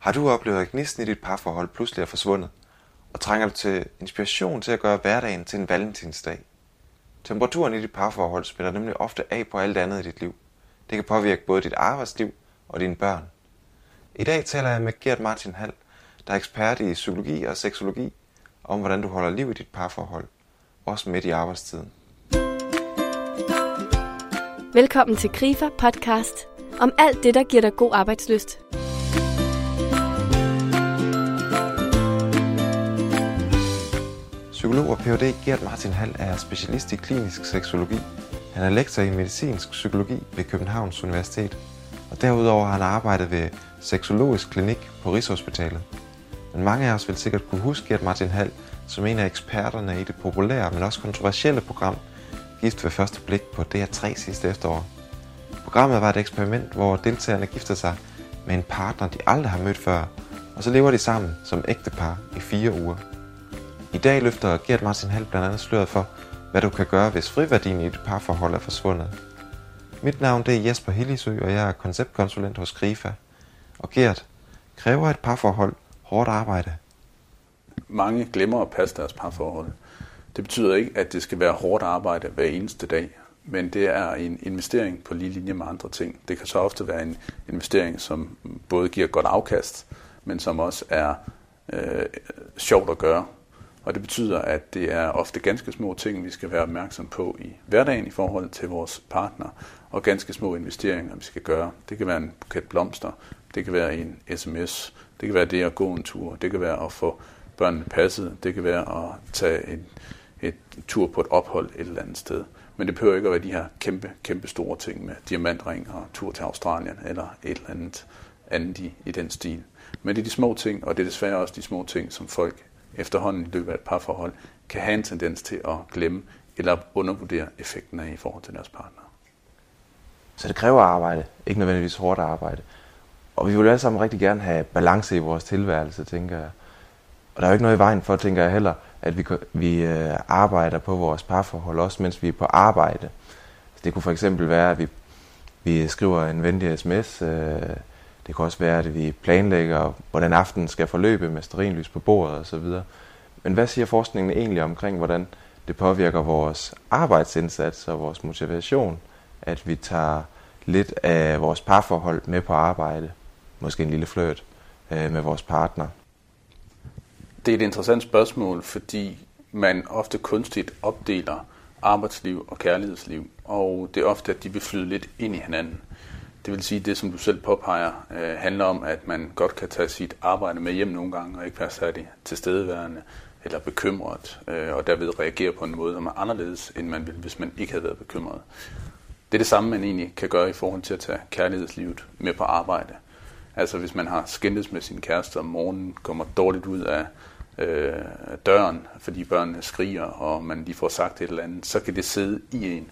Har du oplevet, at gnisten i dit parforhold pludselig er forsvundet? Og trænger du til inspiration til at gøre hverdagen til en valentinsdag? Temperaturen i dit parforhold spiller nemlig ofte af på alt andet i dit liv. Det kan påvirke både dit arbejdsliv og dine børn. I dag taler jeg med Gert Martin Hall, der er ekspert i psykologi og seksologi, om hvordan du holder liv i dit parforhold, også midt i arbejdstiden. Velkommen til Grifa podcast om alt det, der giver dig god arbejdsløst. Psykolog og Ph.D. Gert Martin Hall er specialist i klinisk seksologi. Han er lektor i medicinsk psykologi ved Københavns Universitet. Og derudover har han arbejdet ved seksologisk klinik på Rigshospitalet. Men mange af os vil sikkert kunne huske Gert Martin Hall som en af eksperterne i det populære, men også kontroversielle program Gift ved første blik på DR3 sidste efterår. Programmet var et eksperiment, hvor deltagerne gifter sig med en partner, de aldrig har mødt før, og så lever de sammen som ægtepar i fire uger. I dag løfter Gert Martin Hall blandt andet sløret for, hvad du kan gøre, hvis friværdien i et parforhold er forsvundet. Mit navn det er Jesper Hillisø, og jeg er konceptkonsulent hos Grifa. Og Gert, kræver et parforhold hårdt arbejde? Mange glemmer at passe deres parforhold. Det betyder ikke, at det skal være hårdt arbejde hver eneste dag, men det er en investering på lige linje med andre ting. Det kan så ofte være en investering, som både giver godt afkast, men som også er øh, sjovt at gøre. Og det betyder, at det er ofte ganske små ting, vi skal være opmærksom på i hverdagen i forhold til vores partner, og ganske små investeringer, vi skal gøre. Det kan være en buket blomster, det kan være en sms, det kan være det at gå en tur, det kan være at få børnene passet, det kan være at tage en, et tur på et ophold et eller andet sted. Men det behøver ikke at være de her kæmpe, kæmpe store ting med diamantring og tur til Australien eller et eller andet andet i, i den stil. Men det er de små ting, og det er desværre også de små ting, som folk efterhånden i løbet af et parforhold kan have en tendens til at glemme eller undervurdere effekten af i forhold til deres partner. Så det kræver arbejde, ikke nødvendigvis hårdt arbejde. Og vi vil alle sammen rigtig gerne have balance i vores tilværelse, tænker jeg. Og der er jo ikke noget i vejen for, tænker jeg heller, at vi, vi øh, arbejder på vores parforhold, også mens vi er på arbejde. Det kunne for eksempel være, at vi, vi skriver en venlig sms. Øh, det kan også være, at vi planlægger, hvordan aftenen skal forløbe med sterinlys på bordet osv. Men hvad siger forskningen egentlig omkring, hvordan det påvirker vores arbejdsindsats og vores motivation, at vi tager lidt af vores parforhold med på arbejde, måske en lille flørt øh, med vores partner? Det er et interessant spørgsmål, fordi man ofte kunstigt opdeler arbejdsliv og kærlighedsliv, og det er ofte, at de vil flyde lidt ind i hinanden. Det vil sige, at det, som du selv påpeger, øh, handler om, at man godt kan tage sit arbejde med hjem nogle gange, og ikke være særlig tilstedeværende eller bekymret, øh, og derved reagere på en måde, som er anderledes, end man ville, hvis man ikke havde været bekymret. Det er det samme, man egentlig kan gøre i forhold til at tage kærlighedslivet med på arbejde. Altså hvis man har skændtes med sin kæreste om morgenen, kommer dårligt ud af øh, døren, fordi børnene skriger, og man lige får sagt et eller andet, så kan det sidde i en.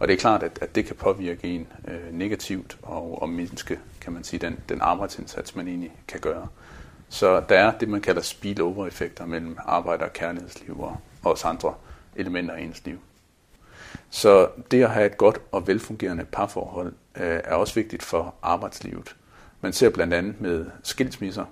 Og det er klart, at, at det kan påvirke en øh, negativt og, og mindske, kan man sige, den, den arbejdsindsats, man egentlig kan gøre. Så der er det, man kalder spillover-effekter mellem arbejde og kærlighedsliv og, også andre elementer i ens liv. Så det at have et godt og velfungerende parforhold øh, er også vigtigt for arbejdslivet. Man ser blandt andet med skilsmisser,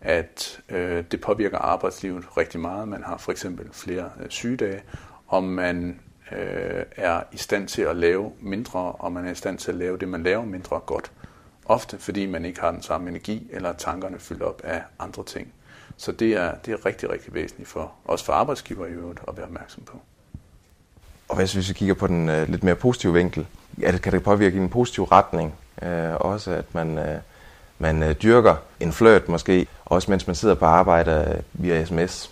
at øh, det påvirker arbejdslivet rigtig meget. Man har for eksempel flere øh, sygedage, og man øh, er i stand til at lave mindre, og man er i stand til at lave det, man laver mindre godt. Ofte fordi man ikke har den samme energi, eller tankerne fyldt op af andre ting. Så det er, det er rigtig, rigtig væsentligt for os for arbejdsgiver i øvrigt at være opmærksom på. Og hvis vi kigger på den øh, lidt mere positive vinkel, ja, det kan det påvirke i en positiv retning. Øh, også at man, øh, man øh, dyrker en flirt måske, også mens man sidder på arbejde øh, via sms.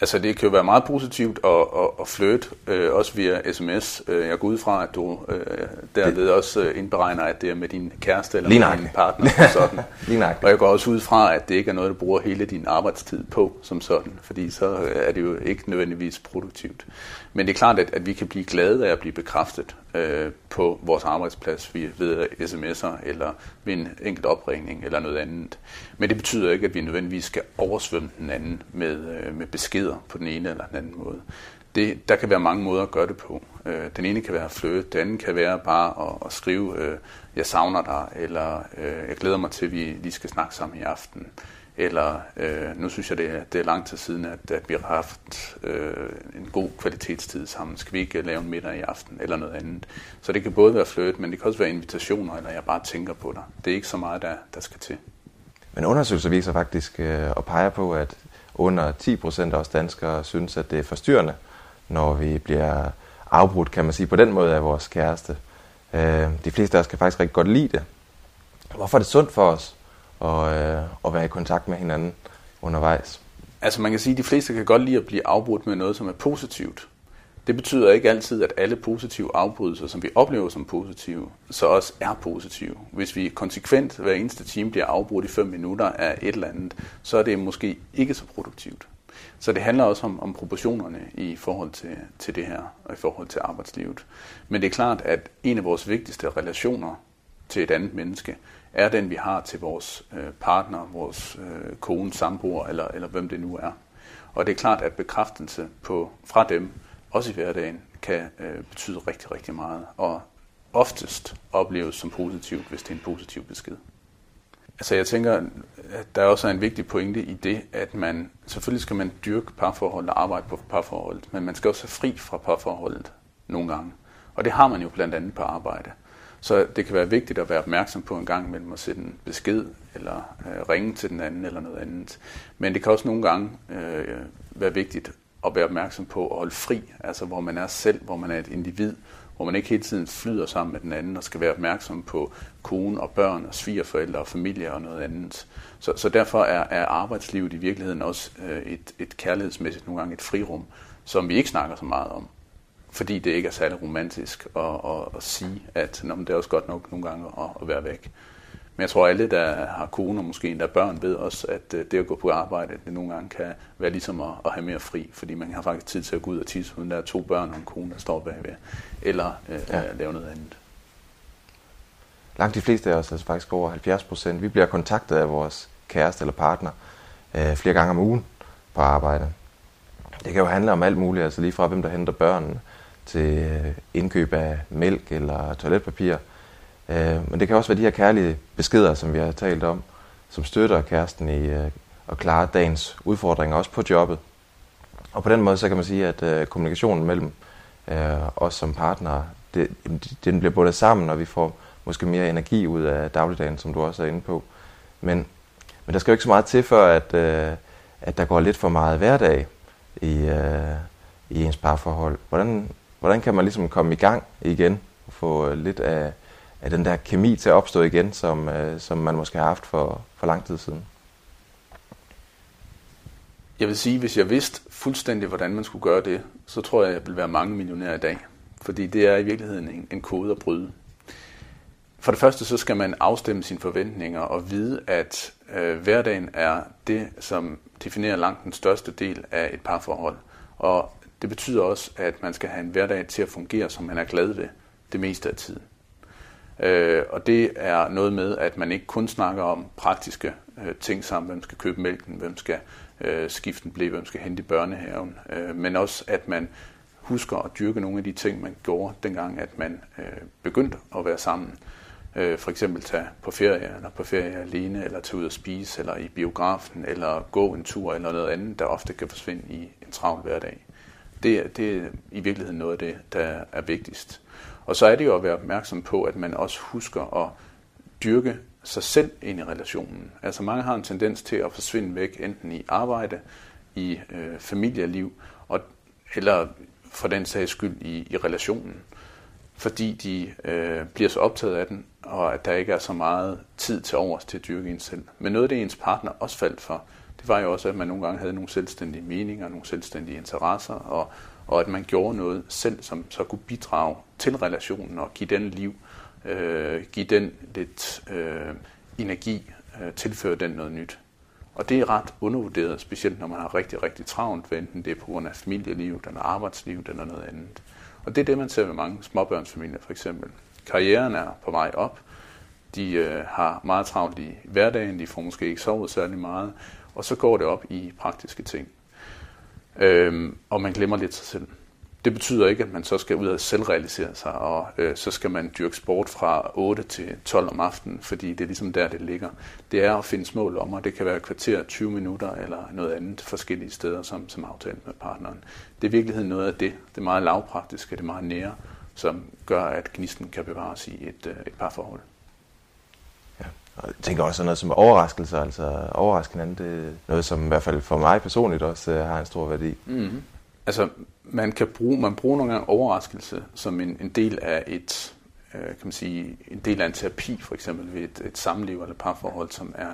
Altså det kan jo være meget positivt at, at, at flytte, øh, også via sms. Øh, jeg går ud fra, at du øh, derved også øh, indberegner, at det er med din kæreste eller med din partner. Sådan. og jeg går også ud fra, at det ikke er noget, du bruger hele din arbejdstid på som sådan, fordi så er det jo ikke nødvendigvis produktivt. Men det er klart, at, at vi kan blive glade af at blive bekræftet øh, på vores arbejdsplads ved, ved sms'er eller ved en enkelt opringning eller noget andet. Men det betyder ikke, at vi nødvendigvis skal oversvømme den anden med, øh, med beskeder på den ene eller den anden måde. det, der kan være mange måder at gøre det på. Øh, den ene kan være fløde, den anden kan være bare at, at skrive, øh, jeg savner dig, eller øh, jeg glæder mig til, at vi lige skal snakke sammen i aften. Eller øh, nu synes jeg, det er, det er lang tid siden, at, at vi har haft øh, en god kvalitetstid sammen. Skal vi ikke lave en middag i aften eller noget andet? Så det kan både være fløde, men det kan også være invitationer, eller jeg bare tænker på dig. Det er ikke så meget, der, der skal til. Men undersøgelser viser faktisk øh, og peger på, at under 10 procent af os danskere synes, at det er forstyrrende, når vi bliver afbrudt, kan man sige, på den måde af vores kæreste. Øh, de fleste af os kan faktisk rigtig godt lide det. Hvorfor er det sundt for os og, øh, og være i kontakt med hinanden undervejs? Altså man kan sige, at de fleste kan godt lide at blive afbrudt med noget, som er positivt. Det betyder ikke altid, at alle positive afbrydelser, som vi oplever som positive, så også er positive. Hvis vi konsekvent hver eneste time bliver afbrudt i 5 minutter af et eller andet, så er det måske ikke så produktivt. Så det handler også om, om proportionerne i forhold til, til det her, og i forhold til arbejdslivet. Men det er klart, at en af vores vigtigste relationer til et andet menneske, er den, vi har til vores øh, partner, vores øh, kone, samboer, eller, eller hvem det nu er. Og det er klart, at bekræftelse på, fra dem, også i hverdagen, kan øh, betyde rigtig, rigtig meget, og oftest opleves som positivt, hvis det er en positiv besked. Altså jeg tænker, at der også er en vigtig pointe i det, at man, selvfølgelig skal man dyrke parforholdet og arbejde på parforholdet, men man skal også være fri fra parforholdet nogle gange. Og det har man jo blandt andet på arbejde. Så det kan være vigtigt at være opmærksom på en gang mellem at sætte en besked, eller øh, ringe til den anden, eller noget andet. Men det kan også nogle gange øh, være vigtigt at være opmærksom på at holde fri, altså hvor man er selv, hvor man er et individ, hvor man ikke hele tiden flyder sammen med den anden og skal være opmærksom på kone og børn og svigerforældre og familie og noget andet. Så, så derfor er, er arbejdslivet i virkeligheden også øh, et, et kærlighedsmæssigt nogle gange et frirum, som vi ikke snakker så meget om. Fordi det ikke er særlig romantisk at, at, at sige, at Nå, men det er også godt nok nogle gange at, at være væk. Men jeg tror, alle, der har kone og måske endda børn, ved også, at øh, det at gå på arbejde, det nogle gange kan være ligesom at, at have mere fri, fordi man har faktisk tid til at gå ud og tisse, uden der er to børn og en kone, der står bagved, eller øh, ja. lave noget andet. Langt de fleste af os, altså faktisk over 70 procent, vi bliver kontaktet af vores kæreste eller partner øh, flere gange om ugen på arbejde. Det kan jo handle om alt muligt, altså lige fra hvem der henter børnene, til øh, indkøb af mælk eller toiletpapir, øh, men det kan også være de her kærlige beskeder, som vi har talt om, som støtter kæresten i øh, at klare dagens udfordringer, også på jobbet. Og på den måde, så kan man sige, at kommunikationen mellem os som partnere, det, den bliver bundet sammen, og vi får måske mere energi ud af dagligdagen, som du også er inde på. Men, men der skal jo ikke så meget til, for at, at der går lidt for meget hverdag i, i ens parforhold. Hvordan, hvordan kan man ligesom komme i gang igen og få øh, lidt af af den der kemi til at opstå igen, som, øh, som man måske har haft for, for lang tid siden? Jeg vil sige, hvis jeg vidste fuldstændig, hvordan man skulle gøre det, så tror jeg, at jeg ville være mange millionærer i dag. Fordi det er i virkeligheden en, en kode at bryde. For det første så skal man afstemme sine forventninger og vide, at øh, hverdagen er det, som definerer langt den største del af et parforhold. Og det betyder også, at man skal have en hverdag til at fungere, som man er glad ved det meste af tiden. Øh, og det er noget med, at man ikke kun snakker om praktiske øh, ting sammen, hvem skal købe mælken, hvem skal øh, skiften en hvem skal hente i børnehaven, øh, men også at man husker at dyrke nogle af de ting, man gjorde dengang, at man øh, begyndte at være sammen. Øh, for eksempel tage på ferie, eller på ferie alene, eller tage ud og spise, eller i biografen, eller gå en tur, eller noget andet, der ofte kan forsvinde i en travl hverdag. Det, det er i virkeligheden noget af det, der er vigtigst. Og så er det jo at være opmærksom på, at man også husker at dyrke sig selv ind i relationen. Altså mange har en tendens til at forsvinde væk, enten i arbejde, i øh, familieliv, og, eller for den sags skyld i, i relationen. Fordi de øh, bliver så optaget af den, og at der ikke er så meget tid til overs til at dyrke en selv. Men noget af det, ens partner også faldt for, det var jo også, at man nogle gange havde nogle selvstændige meninger, nogle selvstændige interesser, og og at man gjorde noget selv, som så kunne bidrage til relationen og give den liv, øh, give den lidt øh, energi, øh, tilføre den noget nyt. Og det er ret undervurderet, specielt når man har rigtig, rigtig travlt, enten det er på grund af familielivet, eller arbejdsliv, eller noget andet. Og det er det, man ser ved mange småbørnsfamilier for eksempel. Karrieren er på vej op, de øh, har meget travlt i hverdagen, de får måske ikke sovet særlig meget, og så går det op i praktiske ting. Øhm, og man glemmer lidt sig selv. Det betyder ikke, at man så skal ud og selvrealisere sig, og øh, så skal man dyrke sport fra 8 til 12 om aftenen, fordi det er ligesom der, det ligger. Det er at finde små lommer. Det kan være et kvarter, 20 minutter eller noget andet forskellige steder, som, som aftalt med partneren. Det er i virkeligheden noget af det. Det er meget lavpraktiske, det er meget nære, som gør, at gnisten kan bevares i et, øh, et parforhold. Og jeg tænker også noget som overraskelser, altså overraske hinanden, det er noget, som i hvert fald for mig personligt også øh, har en stor værdi. Mm-hmm. Altså, man kan bruge, man bruger nogle gange overraskelse som en, en del af et, øh, kan man sige, en del af en terapi, for eksempel ved et, et samliv eller parforhold, som er,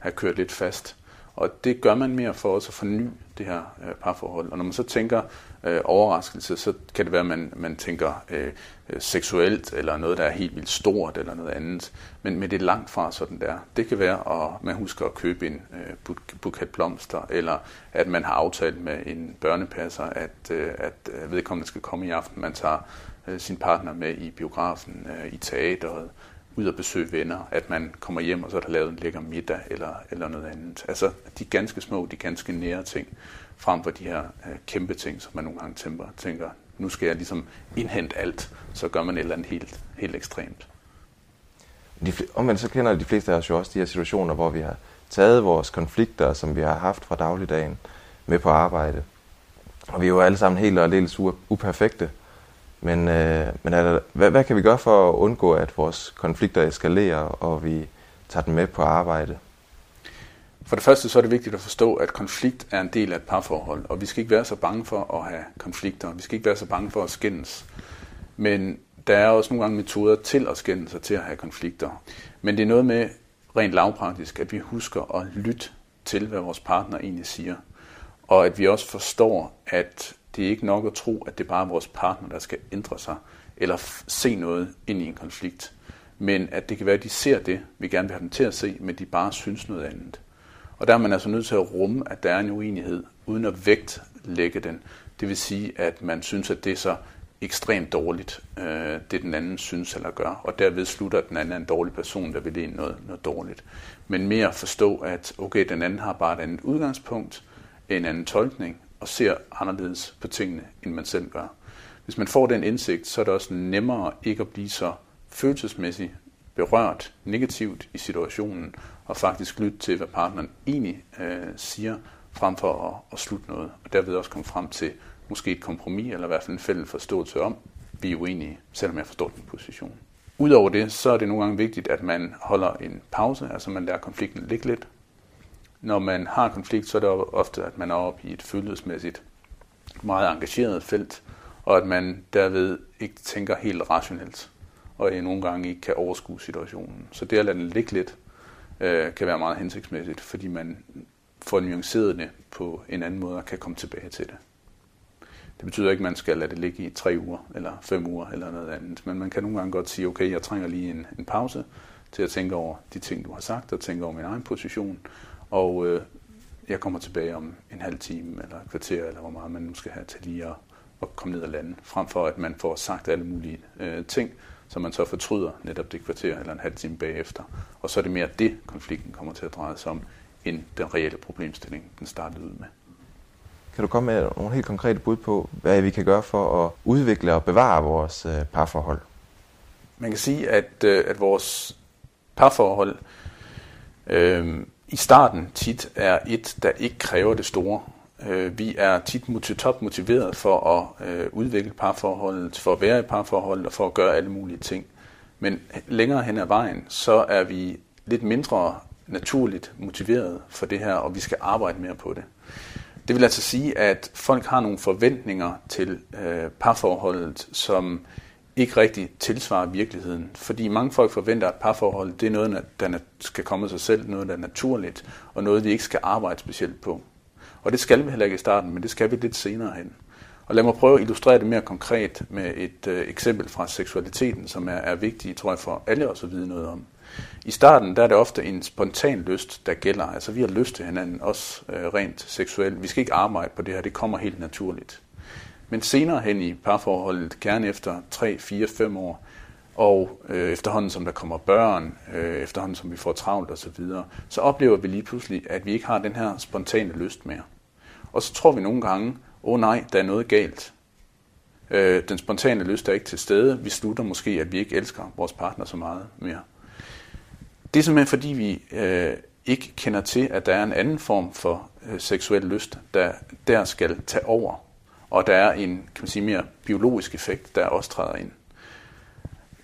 er kørt lidt fast. Og det gør man mere for også at forny det her øh, parforhold. Og når man så tænker øh, overraskelse, så kan det være, at man, man tænker øh, øh, seksuelt, eller noget, der er helt vildt stort, eller noget andet. Men, men det er langt fra sådan der. Det kan være, at man husker at købe en øh, buket blomster, eller at man har aftalt med en børnepasser, at, øh, at øh, vedkommende skal komme i aften. Man tager øh, sin partner med i biografen, øh, i teateret, ud og besøge venner, at man kommer hjem, og så er der lavet en lækker middag eller, eller noget andet. Altså de ganske små, de ganske nære ting, frem for de her øh, kæmpe ting, som man nogle gange tænker, tænker, nu skal jeg ligesom indhente alt, så gør man et eller andet helt, helt ekstremt. De, omvendt så kender de fleste af os jo også de her situationer, hvor vi har taget vores konflikter, som vi har haft fra dagligdagen, med på arbejde. Og vi er jo alle sammen helt og aldeles uperfekte. Men, øh, men er der, hvad, hvad kan vi gøre for at undgå, at vores konflikter eskalerer, og vi tager dem med på arbejde? For det første så er det vigtigt at forstå, at konflikt er en del af et parforhold, og vi skal ikke være så bange for at have konflikter. Vi skal ikke være så bange for at skændes. Men der er også nogle gange metoder til at skændes og til at have konflikter. Men det er noget med rent lavpraktisk, at vi husker at lytte til, hvad vores partner egentlig siger. Og at vi også forstår, at det er ikke nok at tro, at det er bare vores partner, der skal ændre sig, eller se noget ind i en konflikt. Men at det kan være, at de ser det, vi gerne vil have dem til at se, men de bare synes noget andet. Og der er man altså nødt til at rumme, at der er en uenighed, uden at vægtlægge den. Det vil sige, at man synes, at det er så ekstremt dårligt, øh, det den anden synes eller gør, og derved slutter, at den anden er en dårlig person, der vil en noget, noget dårligt. Men mere forstå, at okay, den anden har bare et andet udgangspunkt, en anden tolkning, og ser anderledes på tingene, end man selv gør. Hvis man får den indsigt, så er det også nemmere ikke at blive så følelsesmæssigt berørt negativt i situationen, og faktisk lytte til, hvad partneren egentlig øh, siger, frem for at, at slutte noget, og derved også komme frem til måske et kompromis, eller i hvert fald en fælles forståelse om, vi er uenige, selvom jeg forstår din position. Udover det, så er det nogle gange vigtigt, at man holder en pause, altså man lader konflikten ligge lidt. Når man har konflikt, så er det ofte, at man er oppe i et følelsesmæssigt meget engageret felt, og at man derved ikke tænker helt rationelt, og nogle gange ikke kan overskue situationen. Så det at lade den ligge lidt, øh, kan være meget hensigtsmæssigt, fordi man får nuanceret det på en anden måde og kan komme tilbage til det. Det betyder ikke, at man skal lade det ligge i tre uger eller fem uger eller noget andet, men man kan nogle gange godt sige, okay, jeg trænger lige en, en pause til at tænke over de ting, du har sagt, og tænke over min egen position, og øh, jeg kommer tilbage om en halv time eller et kvarter, eller hvor meget man nu skal have til lige at, at komme ned og lande, frem for at man får sagt alle mulige øh, ting, som man så fortryder netop det kvarter eller en halv time bagefter. Og så er det mere det, konflikten kommer til at dreje sig om, end den reelle problemstilling, den startede ud med. Kan du komme med nogle helt konkrete bud på, hvad vi kan gøre for at udvikle og bevare vores øh, parforhold? Man kan sige, at, øh, at vores parforhold øh, i starten tit er et, der ikke kræver det store. Øh, vi er tit top motiveret for at øh, udvikle parforholdet, for at være i parforholdet og for at gøre alle mulige ting. Men længere hen ad vejen, så er vi lidt mindre naturligt motiveret for det her, og vi skal arbejde mere på det. Det vil altså sige, at folk har nogle forventninger til øh, parforholdet, som ikke rigtig tilsvarer virkeligheden. Fordi mange folk forventer, at parforhold det er noget, der skal komme af sig selv, noget, der er naturligt, og noget, vi ikke skal arbejde specielt på. Og det skal vi heller ikke i starten, men det skal vi lidt senere hen. Og lad mig prøve at illustrere det mere konkret med et øh, eksempel fra seksualiteten, som er, er vigtigt, tror jeg, for alle os at vide noget om. I starten der er det ofte en spontan lyst, der gælder. Altså vi har lyst til hinanden, også øh, rent seksuelt. Vi skal ikke arbejde på det her, det kommer helt naturligt. Men senere hen i parforholdet, gerne efter 3, 4, 5 år, og øh, efterhånden som der kommer børn, øh, efterhånden som vi får travlt osv., så, så oplever vi lige pludselig, at vi ikke har den her spontane lyst mere. Og så tror vi nogle gange, åh oh, nej, der er noget galt. Øh, den spontane lyst er ikke til stede. Vi slutter måske, at vi ikke elsker vores partner så meget mere. Det er simpelthen fordi, vi øh, ikke kender til, at der er en anden form for øh, seksuel lyst, der, der skal tage over. Og der er en kan man sige, mere biologisk effekt, der også træder ind.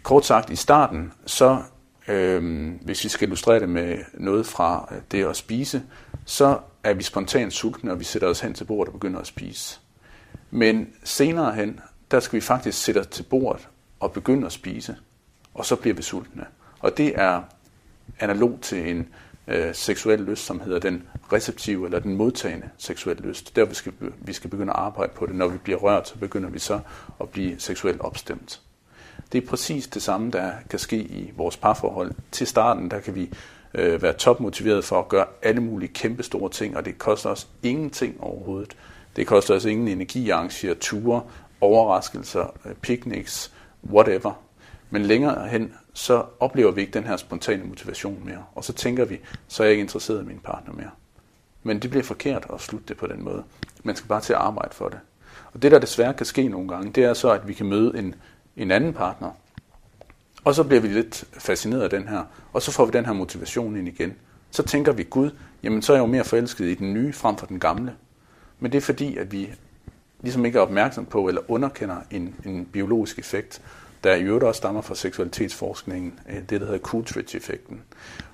Kort sagt, i starten, så øh, hvis vi skal illustrere det med noget fra øh, det at spise, så er vi spontant sultne, og vi sætter os hen til bordet og begynder at spise. Men senere hen, der skal vi faktisk sætte os til bordet og begynde at spise, og så bliver vi sultne. Og det er analog til en øh, seksuel lyst, som hedder den receptive eller den modtagende seksuelle lyst. Der vi skal, vi skal begynde at arbejde på det. Når vi bliver rørt, så begynder vi så at blive seksuelt opstemt. Det er præcis det samme, der kan ske i vores parforhold. Til starten, der kan vi øh, være topmotiveret for at gøre alle mulige kæmpe store ting, og det koster os ingenting overhovedet. Det koster os ingen energi at arrangere ture, overraskelser, øh, picnics, whatever. Men længere hen, så oplever vi ikke den her spontane motivation mere. Og så tænker vi, så er jeg ikke interesseret i min partner mere. Men det bliver forkert at slutte det på den måde. Man skal bare til at arbejde for det. Og det, der desværre kan ske nogle gange, det er så, at vi kan møde en, en anden partner, og så bliver vi lidt fascineret af den her, og så får vi den her motivation ind igen. Så tænker vi, Gud, jamen så er jeg jo mere forelsket i den nye frem for den gamle. Men det er fordi, at vi ligesom ikke er opmærksom på eller underkender en, en biologisk effekt, der i øvrigt også stammer fra seksualitetsforskningen, øh, det der hedder Coolidge-effekten,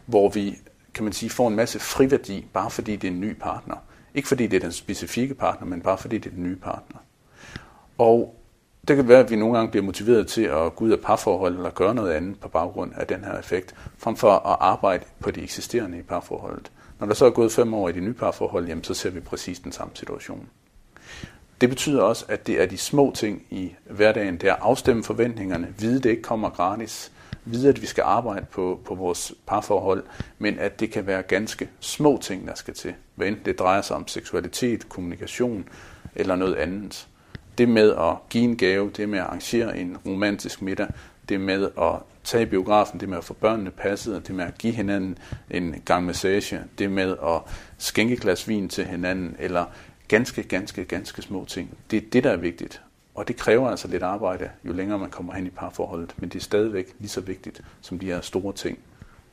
hvor vi kan man sige, får en masse friværdi, bare fordi det er en ny partner. Ikke fordi det er den specifikke partner, men bare fordi det er den nye partner. Og det kan være, at vi nogle gange bliver motiveret til at gå ud af parforhold eller gøre noget andet på baggrund af den her effekt, frem for at arbejde på de eksisterende i parforholdet. Når der så er gået fem år i det nye parforhold, jamen, så ser vi præcis den samme situation. Det betyder også, at det er de små ting i hverdagen. Det er at afstemme forventningerne, vide, det ikke kommer gratis, vide, at vi skal arbejde på, på vores parforhold, men at det kan være ganske små ting, der skal til. Hvad enten det drejer sig om seksualitet, kommunikation eller noget andet. Det med at give en gave, det med at arrangere en romantisk middag, det med at tage i biografen, det med at få børnene passet, det med at give hinanden en gang massage, det med at skænke et glas vin til hinanden, eller ganske, ganske, ganske små ting. Det er det, der er vigtigt. Og det kræver altså lidt arbejde, jo længere man kommer hen i parforholdet. Men det er stadigvæk lige så vigtigt som de her store ting,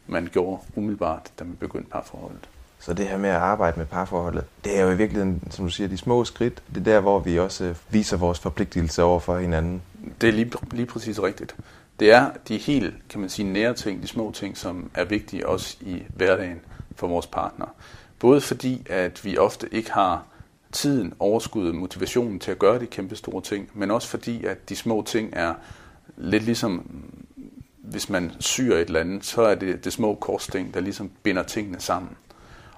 man gjorde umiddelbart, da man begyndte parforholdet. Så det her med at arbejde med parforholdet, det er jo i virkeligheden, som du siger, de små skridt. Det er der, hvor vi også viser vores forpligtelse over for hinanden. Det er lige, lige præcis rigtigt. Det er de helt, kan man sige, nære ting, de små ting, som er vigtige også i hverdagen for vores partner. Både fordi, at vi ofte ikke har tiden, overskuddet, motivationen til at gøre de kæmpe store ting, men også fordi, at de små ting er lidt ligesom, hvis man syr et eller andet, så er det det små korsting, der ligesom binder tingene sammen.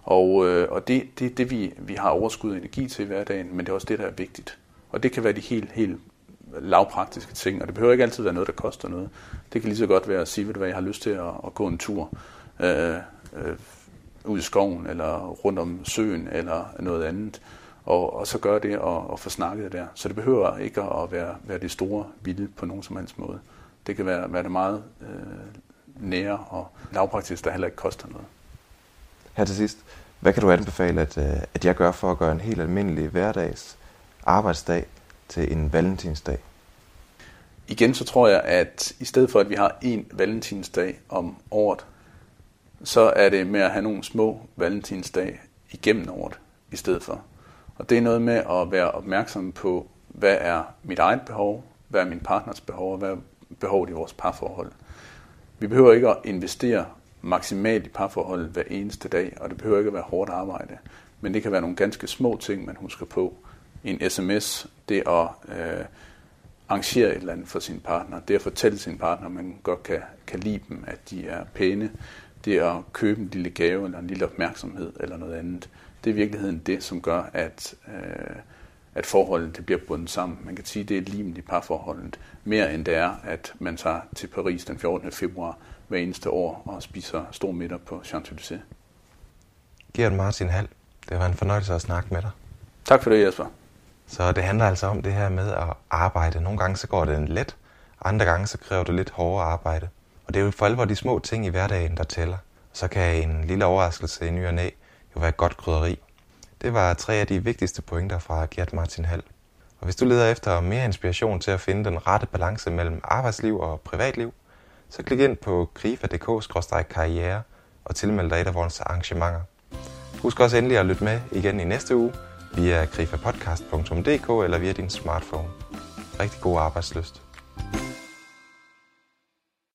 Og, øh, og det er det, det, vi, vi har overskud og energi til i hverdagen, men det er også det, der er vigtigt. Og det kan være de helt, helt lavpraktiske ting, og det behøver ikke altid være noget, der koster noget. Det kan lige så godt være at sige, hvad jeg har lyst til at, at gå en tur øh, øh, ud i skoven, eller rundt om søen, eller noget andet og, og så gøre det og, og få snakket der. Så det behøver ikke at være, være det store vilde på nogen som helst måde. Det kan være, være det meget øh, nære og lavpraktisk, der heller ikke koster noget. Her til sidst, hvad kan du anbefale, at, øh, at jeg gør for at gøre en helt almindelig hverdags arbejdsdag til en valentinsdag? Igen så tror jeg, at i stedet for, at vi har en valentinsdag om året, så er det med at have nogle små valentinsdag igennem året i stedet for. Og det er noget med at være opmærksom på, hvad er mit eget behov, hvad er min partners behov, og hvad er behovet i vores parforhold. Vi behøver ikke at investere maksimalt i parforholdet hver eneste dag, og det behøver ikke at være hårdt arbejde. Men det kan være nogle ganske små ting, man husker på. En sms, det at øh, arrangere et eller andet for sin partner, det at fortælle sin partner, at man godt kan, kan lide dem, at de er pæne, det at købe en lille gave eller en lille opmærksomhed eller noget andet det er i virkeligheden det, som gør, at, øh, at forholdet det bliver bundet sammen. Man kan sige, at det er limen i parforholdet, mere end det er, at man tager til Paris den 14. februar hver eneste år og spiser stor middag på Champs-Élysées. Gert Martin Hall, det var en fornøjelse at snakke med dig. Tak for det, Jesper. Så det handler altså om det her med at arbejde. Nogle gange så går det let, andre gange så kræver det lidt hårdere arbejde. Og det er jo for alvor de små ting i hverdagen, der tæller. Så kan en lille overraskelse i ny og næ jo være et godt krydderi. Det var tre af de vigtigste pointer fra Gert Martin Hall. Og hvis du leder efter mere inspiration til at finde den rette balance mellem arbejdsliv og privatliv, så klik ind på grifa.dk-karriere og tilmeld dig et af vores arrangementer. Husk også endelig at lytte med igen i næste uge via grifapodcast.dk eller via din smartphone. Rigtig god arbejdsløst.